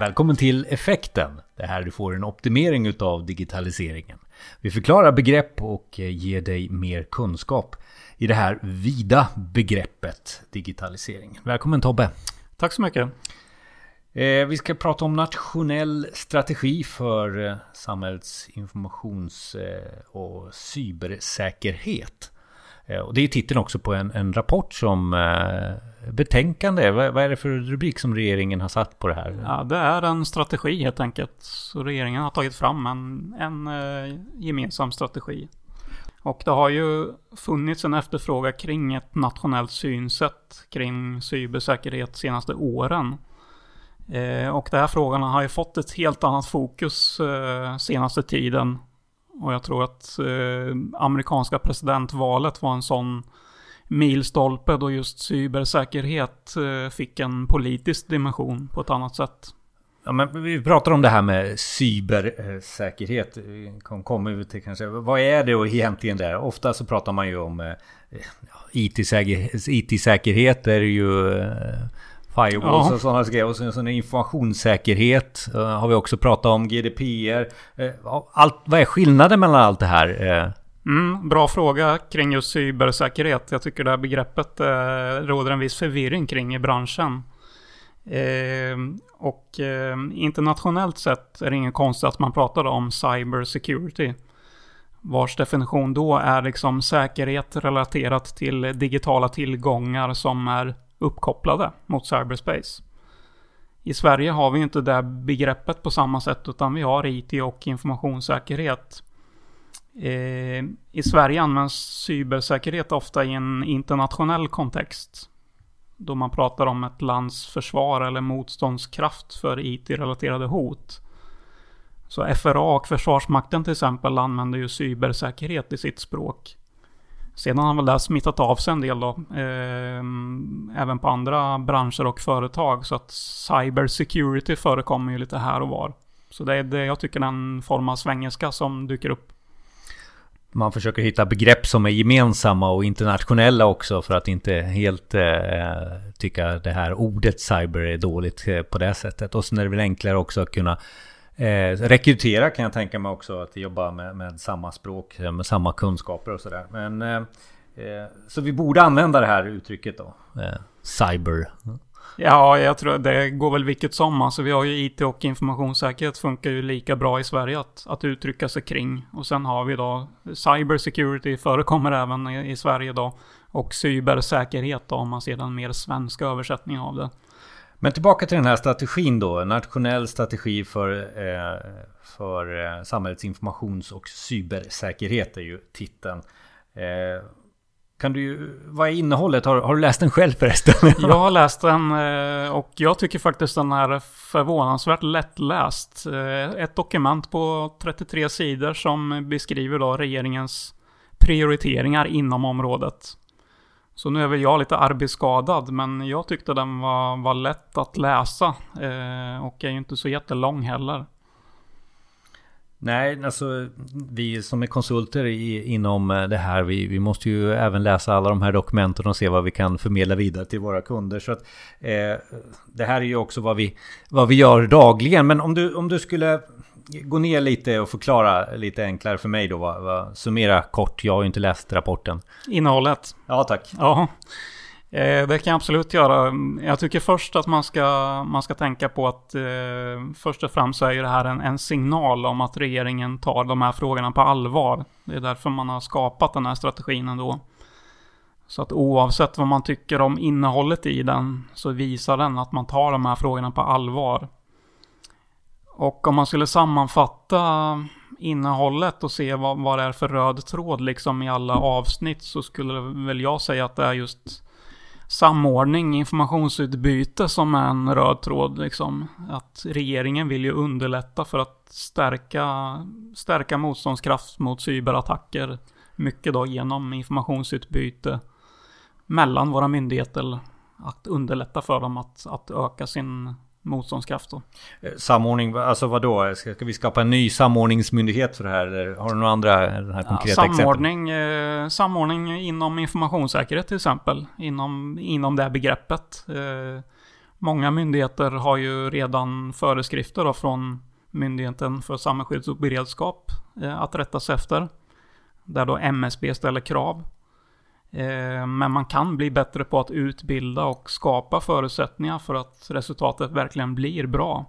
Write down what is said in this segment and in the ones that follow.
Välkommen till Effekten. Det här du får en optimering utav digitaliseringen. Vi förklarar begrepp och ger dig mer kunskap i det här vida begreppet digitalisering. Välkommen Tobbe. Tack så mycket. Eh, vi ska prata om nationell strategi för eh, samhällets informations eh, och cybersäkerhet. Eh, och det är titeln också på en, en rapport som eh, betänkande. Vad, vad, är det för rubrik som regeringen har satt på det här? Ja, det är en strategi helt enkelt. Så regeringen har tagit fram en, en eh, gemensam strategi. Och det har ju funnits en efterfrågan kring ett nationellt synsätt kring cybersäkerhet senaste åren. Eh, och de här frågorna har ju fått ett helt annat fokus eh, senaste tiden. Och jag tror att eh, amerikanska presidentvalet var en sån milstolpe då just cybersäkerhet eh, fick en politisk dimension på ett annat sätt. Ja, men vi pratar om det här med cybersäkerhet. Kommer vi till kanske. Vad är det och egentligen där? Ofta så pratar man ju om eh, IT-säkerhet. IT-säkerhet är ju eh, firewalls ja. och sådana grejer. Och sen, sen informationssäkerhet uh, har vi också pratat om. GDPR. Uh, allt, vad är skillnaden mellan allt det här? Uh. Mm, bra fråga kring just cybersäkerhet. Jag tycker det här begreppet råder en viss förvirring kring i branschen. och internationellt sett är det inget konstigt att man pratar om cyber security. Vars definition då är liksom säkerhet relaterat till digitala tillgångar som är uppkopplade mot cyberspace. I Sverige har vi inte det begreppet på samma sätt utan vi har IT och informationssäkerhet. Eh, I Sverige används cybersäkerhet ofta i en internationell kontext. Då man pratar om ett lands försvar eller motståndskraft för IT-relaterade hot. Så FRA och Försvarsmakten till exempel använder ju cybersäkerhet i sitt språk. Sedan har väl det smittat av sig en del då. Eh, även på andra branscher och företag. Så att cyber security förekommer ju lite här och var. Så det är det jag tycker den form av svengelska som dyker upp. Man försöker hitta begrepp som är gemensamma och internationella också för att inte helt eh, tycka det här ordet cyber är dåligt eh, på det sättet. Och sen är det väl enklare också att kunna Eh, rekrytera kan jag tänka mig också att jobba med, med samma språk, eh, med samma kunskaper och sådär. Men eh, eh, så vi borde använda det här uttrycket då. Eh, cyber. Ja, jag tror det går väl vilket som. Alltså vi har ju IT och informationssäkerhet funkar ju lika bra i Sverige att, att uttrycka sig kring. Och sen har vi då cyber security förekommer även i, i Sverige då. Och cybersäkerhet då om man ser den mer svenska översättningen av det. Men tillbaka till den här strategin då. Nationell strategi för, eh, för eh, samhällets informations och cybersäkerhet är ju titeln. Eh, kan du, vad är innehållet? Har, har, du läst den själv förresten? jag har läst den eh, och jag tycker faktiskt den är förvånansvärt lättläst. Eh, ett dokument på 33 sidor som beskriver då regeringens prioriteringar inom området. Så nu är väl jag lite arbetsskadad, men jag tyckte den var, var lätt att läsa. Eh, och är ju inte så jättelång heller. Nej, alltså vi som är konsulter i, inom eh, det här, vi, vi måste ju även läsa alla de här dokumenten och se vad vi kan förmedla vidare till våra kunder. Så att eh, det här är ju också vad vi, vad vi gör dagligen. Men om du, om du skulle gå ner lite och förklara lite enklare för mig då. Vad, vad, summera kort, jag har ju inte läst rapporten. Innehållet? Ja, tack. Ja, eh, det kan jag absolut göra. Jag tycker först att man ska, man ska tänka på att eh, först och främst så är ju det här en, en signal om att regeringen tar de här frågorna på allvar. Det är därför man har skapat den här strategin ändå. Så att oavsett vad man tycker om innehållet i den så visar den att man tar de här frågorna på allvar. Och om man skulle sammanfatta innehållet och se vad, vad det är för röd tråd liksom i alla avsnitt så skulle väl jag säga att det är just samordning, informationsutbyte som är en röd tråd liksom. Att regeringen vill ju underlätta för att stärka, stärka motståndskraft mot cyberattacker. Mycket då genom informationsutbyte mellan våra myndigheter. Att underlätta för dem att, att öka sin motståndskraft då. Eh, samordning, alltså vad då? Ska, vi skapa en ny samordningsmyndighet för det här? Eller har du några andra den här konkreta ja, samordning, eh, samordning inom informationssäkerhet till exempel. Inom, inom det här begreppet. Eh, Många myndigheter har ju redan föreskrifter då från Myndigheten för samhällsskydd och beredskap eh, att rätta sig efter. Där då MSB ställer krav. Eh, men man kan bli bättre på att utbilda och skapa förutsättningar för att resultatet verkligen blir bra.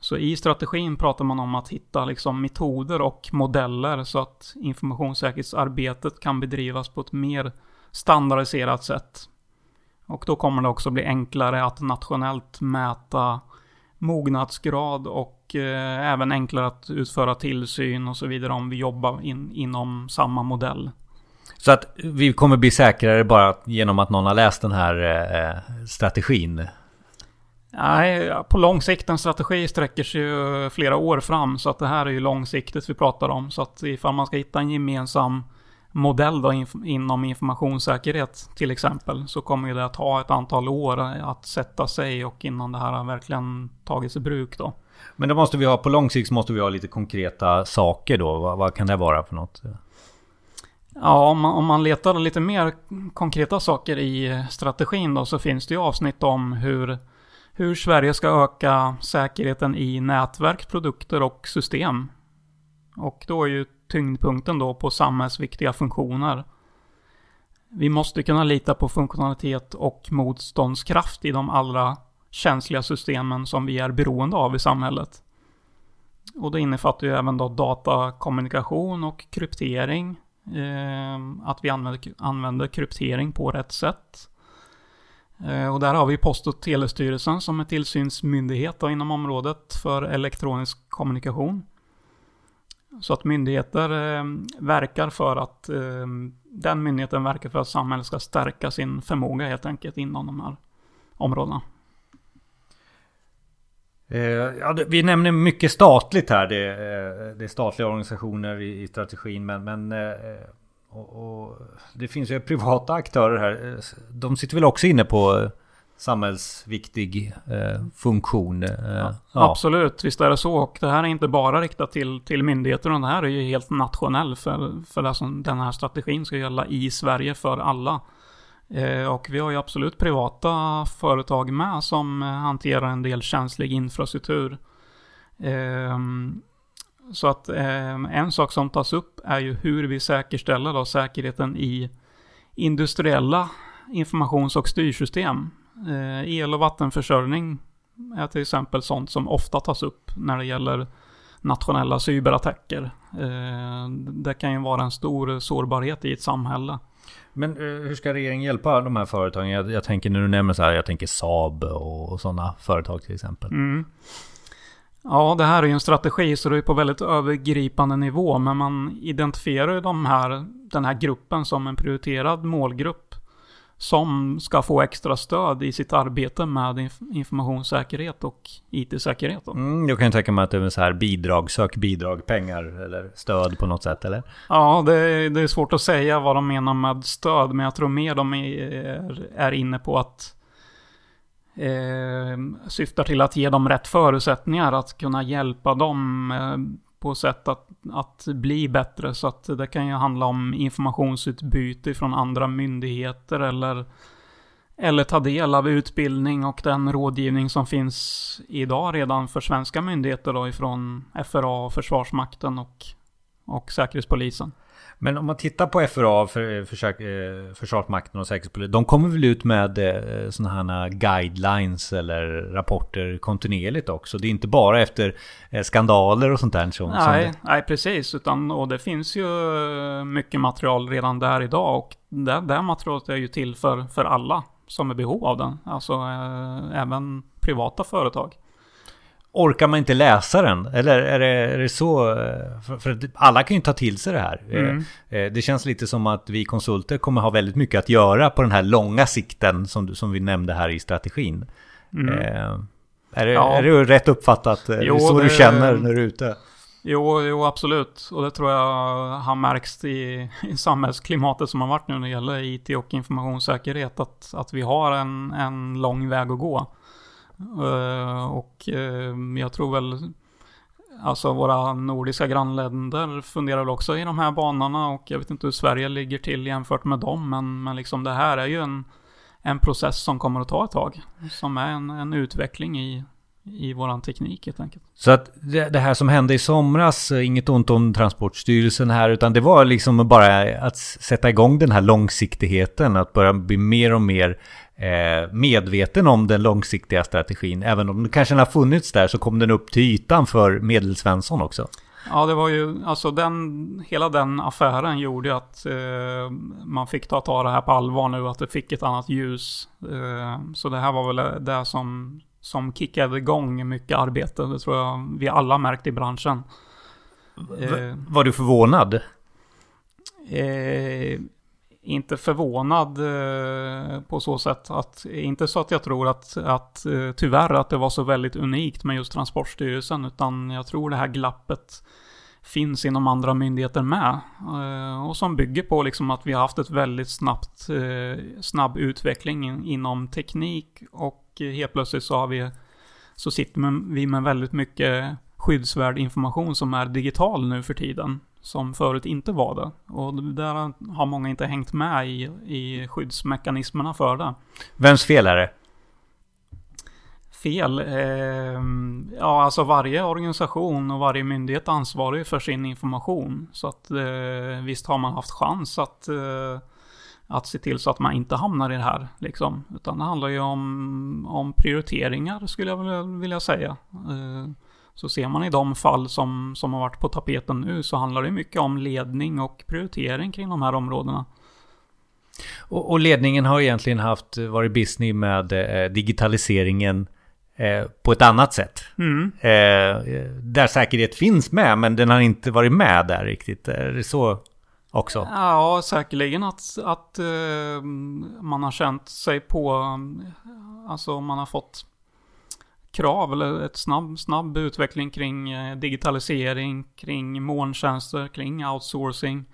Så i strategin pratar man om att hitta liksom metoder och modeller så att informationssäkerhetsarbetet kan bedrivas på ett mer standardiserat sätt. Och då kommer det också bli enklare att nationellt mäta mognadsgrad och eh, även enklare att utföra tillsyn och så vidare om vi jobbar in, inom samma modell. Så att vi kommer bli säkrare bara genom att någon har läst den här eh, strategin? Nej, på lång sikt, en strategi sträcker sig ju flera år fram. Så att det här är ju långsiktigt vi pratar om. Så att ifall man ska hitta en gemensam modell då inf inom informationssäkerhet till exempel. Så kommer ju det att ta ett antal år att sätta sig och innan det här har verkligen tagits i bruk då. Men då måste vi ha, på lång sikt måste vi ha lite konkreta saker då. Vad, vad kan det vara för något? Ja, om man, om man letar lite mer konkreta saker i strategin då så finns det ju avsnitt om hur, hur Sverige ska öka säkerheten i nätverk, produkter och system. Och då är ju tyngdpunkten då på samhällsviktiga funktioner. Vi måste kunna lita på funktionalitet och motståndskraft i de allra känsliga systemen som vi är beroende av i samhället. Och det innefattar ju även då datakommunikation och kryptering. Ehm, att vi använder, använder kryptering på rätt sätt. Ehm, och där har vi Post och telestyrelsen som är tillsynsmyndighet inom området för elektronisk kommunikation. Så att myndigheter ehm, verkar för att den myndigheten verkar för att samhället ska stärka sin förmåga helt enkelt inom de här områdena. Eh, ja, det, vi nämner mycket statligt här. Det, eh, det är statliga organisationer i, i strategin. Men, men eh, och, och det finns ju privata aktörer här. De sitter väl också inne på samhällsviktig funktion. Ja, ja. Absolut, visst är det så. Och det här är inte bara riktat till, till myndigheter, utan det här är ju helt nationell för, för det som den här strategin ska gälla i Sverige för alla. Eh, och vi har ju absolut privata företag med som eh, hanterar en del känslig infrastruktur. Ehm, så att eh, en sak som tas upp är ju hur vi säkerställer då säkerheten i industriella informations och styrsystem. El och vattenförsörjning är till exempel sånt som ofta tas upp när det gäller nationella cyberattacker. Det kan ju vara en stor sårbarhet i ett samhälle. Men eh, hur ska regeringen hjälpa de här företagen? Jag, jag, tänker när du nämner så här, jag tänker Saab och, och sådana företag till exempel. Mm. Ja, det här är ju en strategi så det är på väldigt övergripande nivå. Men man identifierar ju de här, den här gruppen som en prioriterad målgrupp som ska få extra stöd i sitt arbete med informationssäkerhet och IT-säkerhet. Mm, jag kan tänka mig att det är så här bidrag, sök bidrag, pengar eller stöd på något sätt eller? Ja, det är, det är svårt att säga vad de menar med stöd, men jag tror mer de är, är inne på att eh, syftar till att ge dem rätt förutsättningar att kunna hjälpa dem eh, på sätt att, att bli bättre. Så att det kan ju handla om informationsutbyte från andra myndigheter eller, eller ta del av utbildning och den rådgivning som finns idag redan för svenska myndigheter då ifrån FRA, Försvarsmakten och, och Säkerhetspolisen. Men om man tittar på FRA, för, för, eh, Försvarsmakten och Säkerhetspolisen. De kommer väl ut med eh, sådana här guidelines eller rapporter kontinuerligt också. Det är inte bara efter eh, skandaler och sånt där. Som, nej, som nej, precis. Utan, och det finns ju mycket material redan där idag. Och det, det materialet är ju till för, för alla som är behov av den. Alltså eh, även privata företag. Orkar man inte läsa den? Eller är det, är det så? För, för alla kan ju ta till sig det här. Mm. Eh, det känns lite som att vi konsulter kommer ha väldigt mycket att göra på den här långa sikten som, som vi nämnde här i strategin. Mm. Eh, är, det, ja. är det rätt uppfattat? Jo, så det, du känner när du är ute? Jo, jo, absolut. Och det tror jag har märkts i, i samhällsklimatet som har varit nu när det gäller IT och informationssäkerhet. Att, att vi har en, en lång väg att gå. Eh, och eh, jag tror väl Alltså våra nordiska grannländer funderar väl också i de här banorna och jag vet inte hur Sverige ligger till jämfört med dem men, men liksom det här är ju en, en process som kommer att ta ett tag. Som är en, en utveckling i, i våran teknik helt enkelt. Så att det, det, här som hände i somras, eh, inget ont om Transportstyrelsen här, utan det var liksom bara att sätta igång den här långsiktigheten, att börja bli mer och mer eh, medveten om den långsiktiga strategin. Även om den kanske har funnits där så kom den upp till ytan för Medelsvensson också. Ja, det var ju, alltså den, hela den affären gjorde att eh, man fick ta, ta det här på allvar nu, att det fick ett annat ljus. Eh, så det här var väl det som, som kickade igång mycket arbete. Det tror jag vi alla märkt i branschen. Eh, var du förvånad? Inte förvånad eh, på så sätt att, inte så att jag tror att, att eh, tyvärr att det var så väldigt unikt med just Transportstyrelsen, utan jag tror det här glappet finns inom andra myndigheter med. Eh, och som bygger på liksom att vi har haft ett väldigt snabbt, eh, snabb utveckling inom teknik och helt plötsligt så har vi, så sitter vi med väldigt mycket skyddsvärd information som är digital nu för tiden som förut inte var det. Och där har många inte hängt med i, i skyddsmekanismerna för det. Vems fel är det? Fel? Eh, ja, alltså varje organisation och varje myndighet ansvarar ju för sin information. Så att eh, visst har man haft chans att, eh, att se till så att man inte hamnar i det här. Liksom. Utan det handlar ju om, om prioriteringar skulle jag vilja säga. Eh, så ser man i de fall som, som har varit på tapeten nu så handlar det mycket om ledning och prioritering kring de här områdena. Och, och ledningen har egentligen haft, varit business med eh, digitaliseringen eh, på ett annat sätt. Mm. Eh, där säkerhet finns med men den har inte varit med där riktigt. Är det så också? Ja, säkerligen att, att eh, man har känt sig på, alltså man har fått krav eller ett snabb, snabb utveckling kring eh, digitalisering, kring molntjänster, kring outsourcing.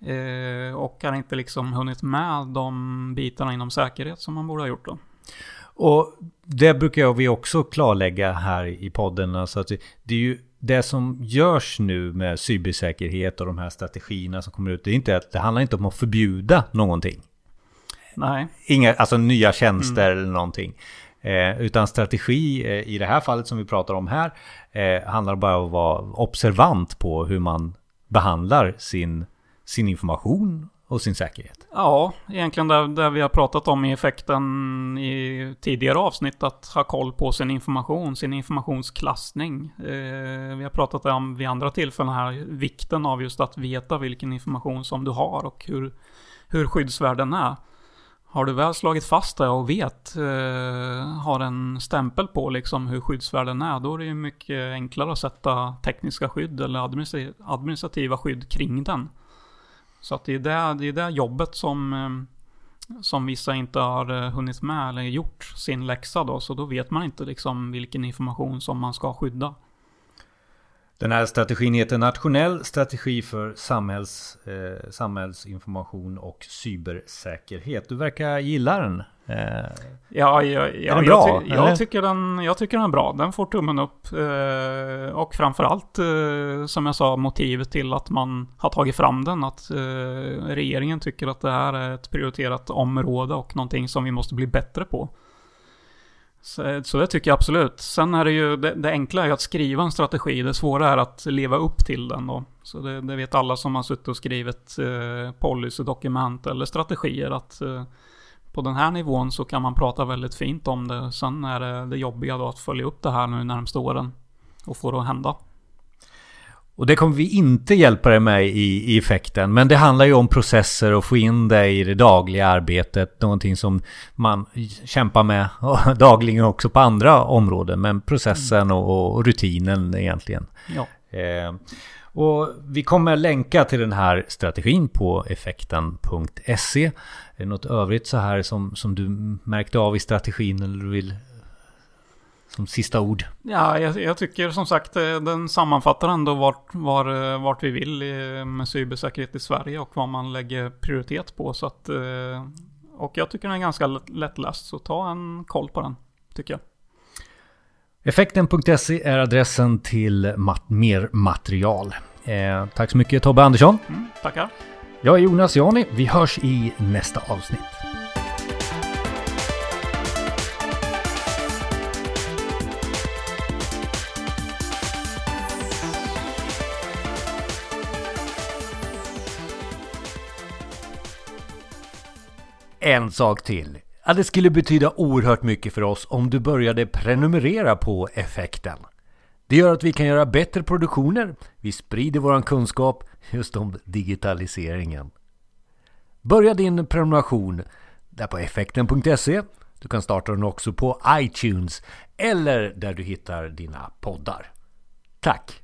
Eh, och har inte liksom hunnit med de bitarna inom säkerhet som man borde ha gjort då. Och det brukar vi också klarlägga här i podden. Alltså att det är ju det som görs nu med cybersäkerhet och de här strategierna som kommer ut. Det, är inte att, det handlar inte om att förbjuda någonting. Nej. Inga, alltså nya tjänster mm. eller någonting. Eh, utan strategi eh, i det här fallet som vi pratar om här eh, handlar bara om att vara observant på hur man behandlar sin, sin information och sin säkerhet. Ja, egentligen det, där vi har pratat om i effekten i tidigare avsnitt, att ha koll på sin information, sin informationsklassning. Eh, vi har pratat om vid andra tillfällen här, vikten av just att veta vilken information som du har och hur, hur skyddsvärden är. Har du väl slagit fast det och vet, eh, har en stämpel på liksom hur skyddsvärden är, då är det ju mycket enklare att sätta tekniska skydd eller administrativa skydd kring den. Så att det är det, det, är det jobbet som, eh, som vissa inte har eh, hunnit med eller gjort sin läxa då, så då vet man inte liksom vilken information som man ska skydda. Den här strategin heter Nationell strategi för samhälls, eh, samhällsinformation och cybersäkerhet. Du verkar gilla den. Eh, ja, ja, ja, är den bra? Jag, ty jag tycker den, jag tycker den är bra. Den får tummen upp. Eh, och framförallt, eh, som jag sa, motivet till att man har tagit fram den. Att eh, regeringen tycker att det här är ett prioriterat område och någonting som vi måste bli bättre på. Så, så, det tycker jag absolut. Sen är det ju, det, det enkla är ju att skriva en strategi. Det svåra är att leva upp till den då. Så det, det vet alla som har suttit och skrivit eh, policydokument eller strategier att eh, på den här nivån så kan man prata väldigt fint om det. Sen är det det jobbiga då att följa upp det här nu närmsta åren och få det att hända. Och det kommer vi inte hjälpa dig med i, i effekten. Men det handlar ju om processer och få in det i det dagliga arbetet. Någonting som man kämpar med dagligen också på andra områden. Men processen och, och rutinen egentligen. Ja. Eh, och vi kommer länka till den här strategin på effekten.se. Är det något övrigt så här som, som du märkte av i strategin eller du vill som sista ord? Ja, jag, jag, tycker som sagt eh, den sammanfattar ändå vart, var, eh, vart vi vill med cybersäkerhet i Sverige och vad man lägger prioritet på. Så att, eh, och jag tycker den är ganska lättläst, så ta en koll på den, tycker jag. Effekten.se är adressen till mat mer material. Eh, tack så mycket Tobbe Andersson. Mm, tackar. Jag är Jonas Jani. Vi hörs i nästa avsnitt. En sak till. Ja, det skulle betyda oerhört mycket för oss om du började prenumerera på effekten. Det gör att vi kan göra bättre produktioner. Vi sprider vår kunskap just om digitaliseringen. Börja din prenumeration där på effekten.se. Du kan starta den också på iTunes eller där du hittar dina poddar. Tack!